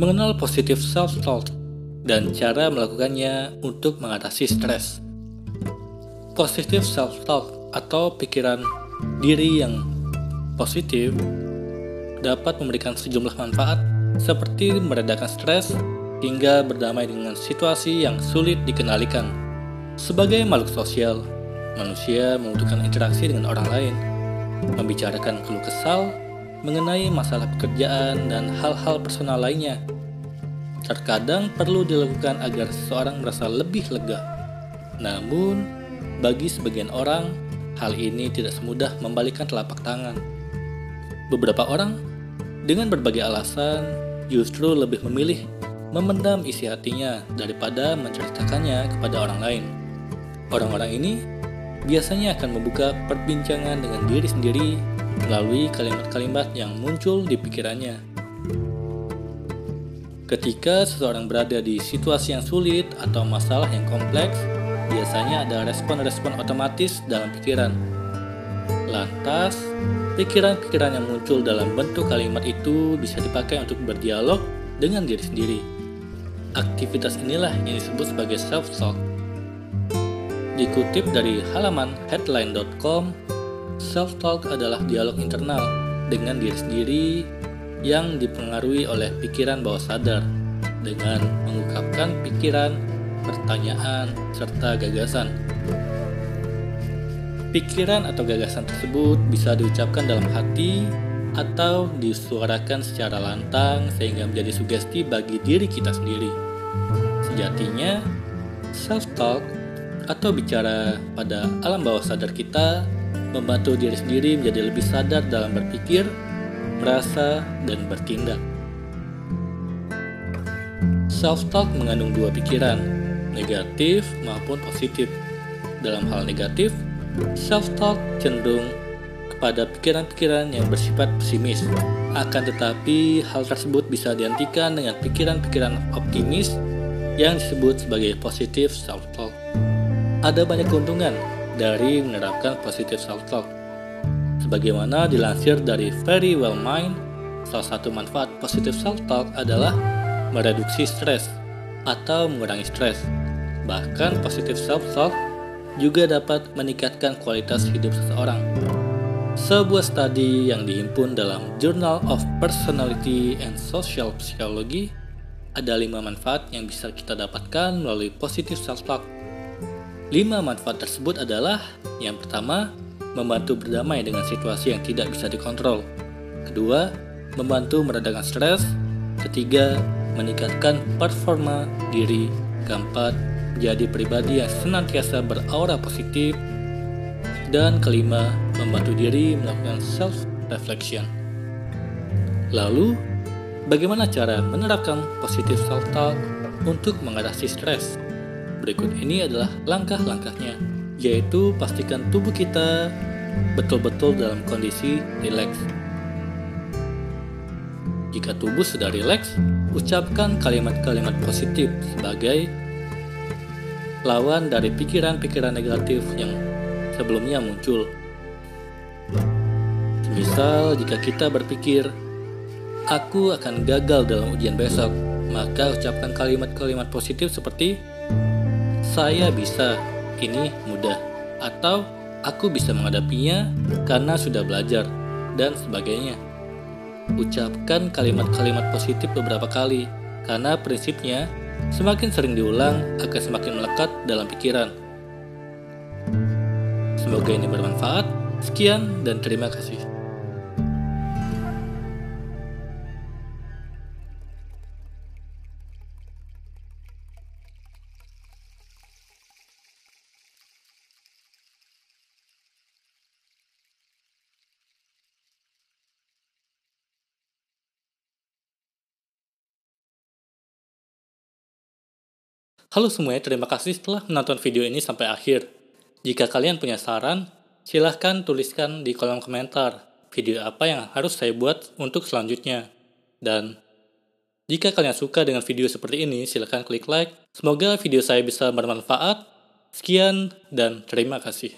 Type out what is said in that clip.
mengenal positif self-talk dan cara melakukannya untuk mengatasi stres. Positif self-talk atau pikiran diri yang positif dapat memberikan sejumlah manfaat seperti meredakan stres hingga berdamai dengan situasi yang sulit dikendalikan. Sebagai makhluk sosial, manusia membutuhkan interaksi dengan orang lain, membicarakan keluh kesal, mengenai masalah pekerjaan dan hal-hal personal lainnya. Terkadang perlu dilakukan agar seseorang merasa lebih lega. Namun, bagi sebagian orang, hal ini tidak semudah membalikkan telapak tangan. Beberapa orang, dengan berbagai alasan, justru lebih memilih memendam isi hatinya daripada menceritakannya kepada orang lain. Orang-orang ini biasanya akan membuka perbincangan dengan diri sendiri melalui kalimat-kalimat yang muncul di pikirannya. Ketika seseorang berada di situasi yang sulit atau masalah yang kompleks, biasanya ada respon-respon otomatis dalam pikiran. Lantas, pikiran-pikiran yang muncul dalam bentuk kalimat itu bisa dipakai untuk berdialog dengan diri sendiri. Aktivitas inilah yang disebut sebagai self-talk. Dikutip dari halaman headline.com, Self-talk adalah dialog internal dengan diri sendiri yang dipengaruhi oleh pikiran bawah sadar dengan mengungkapkan pikiran, pertanyaan, serta gagasan. Pikiran atau gagasan tersebut bisa diucapkan dalam hati atau disuarakan secara lantang sehingga menjadi sugesti bagi diri kita sendiri. Sejatinya, self-talk atau bicara pada alam bawah sadar kita membantu diri sendiri menjadi lebih sadar dalam berpikir, merasa, dan bertindak. Self-talk mengandung dua pikiran, negatif maupun positif. Dalam hal negatif, self-talk cenderung kepada pikiran-pikiran yang bersifat pesimis. Akan tetapi, hal tersebut bisa dihentikan dengan pikiran-pikiran optimis yang disebut sebagai positive self-talk. Ada banyak keuntungan dari menerapkan positive self-talk. Sebagaimana dilansir dari Very Well Mind, salah satu manfaat positive self-talk adalah mereduksi stres atau mengurangi stres. Bahkan positive self-talk juga dapat meningkatkan kualitas hidup seseorang. Sebuah studi yang dihimpun dalam Journal of Personality and Social Psychology ada lima manfaat yang bisa kita dapatkan melalui positive self-talk Lima manfaat tersebut adalah yang pertama, membantu berdamai dengan situasi yang tidak bisa dikontrol. Kedua, membantu meredakan stres. Ketiga, meningkatkan performa diri. Keempat, menjadi pribadi yang senantiasa beraura positif. Dan kelima, membantu diri melakukan self-reflection. Lalu, bagaimana cara menerapkan positive self-talk untuk mengatasi stres? Berikut ini adalah langkah-langkahnya, yaitu pastikan tubuh kita betul-betul dalam kondisi rileks. Jika tubuh sudah rileks, ucapkan kalimat-kalimat positif sebagai lawan dari pikiran-pikiran negatif yang sebelumnya muncul. Misal, jika kita berpikir, "Aku akan gagal dalam ujian besok," maka ucapkan kalimat-kalimat positif seperti saya bisa, ini mudah, atau aku bisa menghadapinya karena sudah belajar, dan sebagainya. Ucapkan kalimat-kalimat positif beberapa kali, karena prinsipnya semakin sering diulang akan semakin melekat dalam pikiran. Semoga ini bermanfaat. Sekian dan terima kasih. Halo semuanya, terima kasih telah menonton video ini sampai akhir. Jika kalian punya saran, silahkan tuliskan di kolom komentar video apa yang harus saya buat untuk selanjutnya. Dan jika kalian suka dengan video seperti ini, silahkan klik like. Semoga video saya bisa bermanfaat. Sekian dan terima kasih.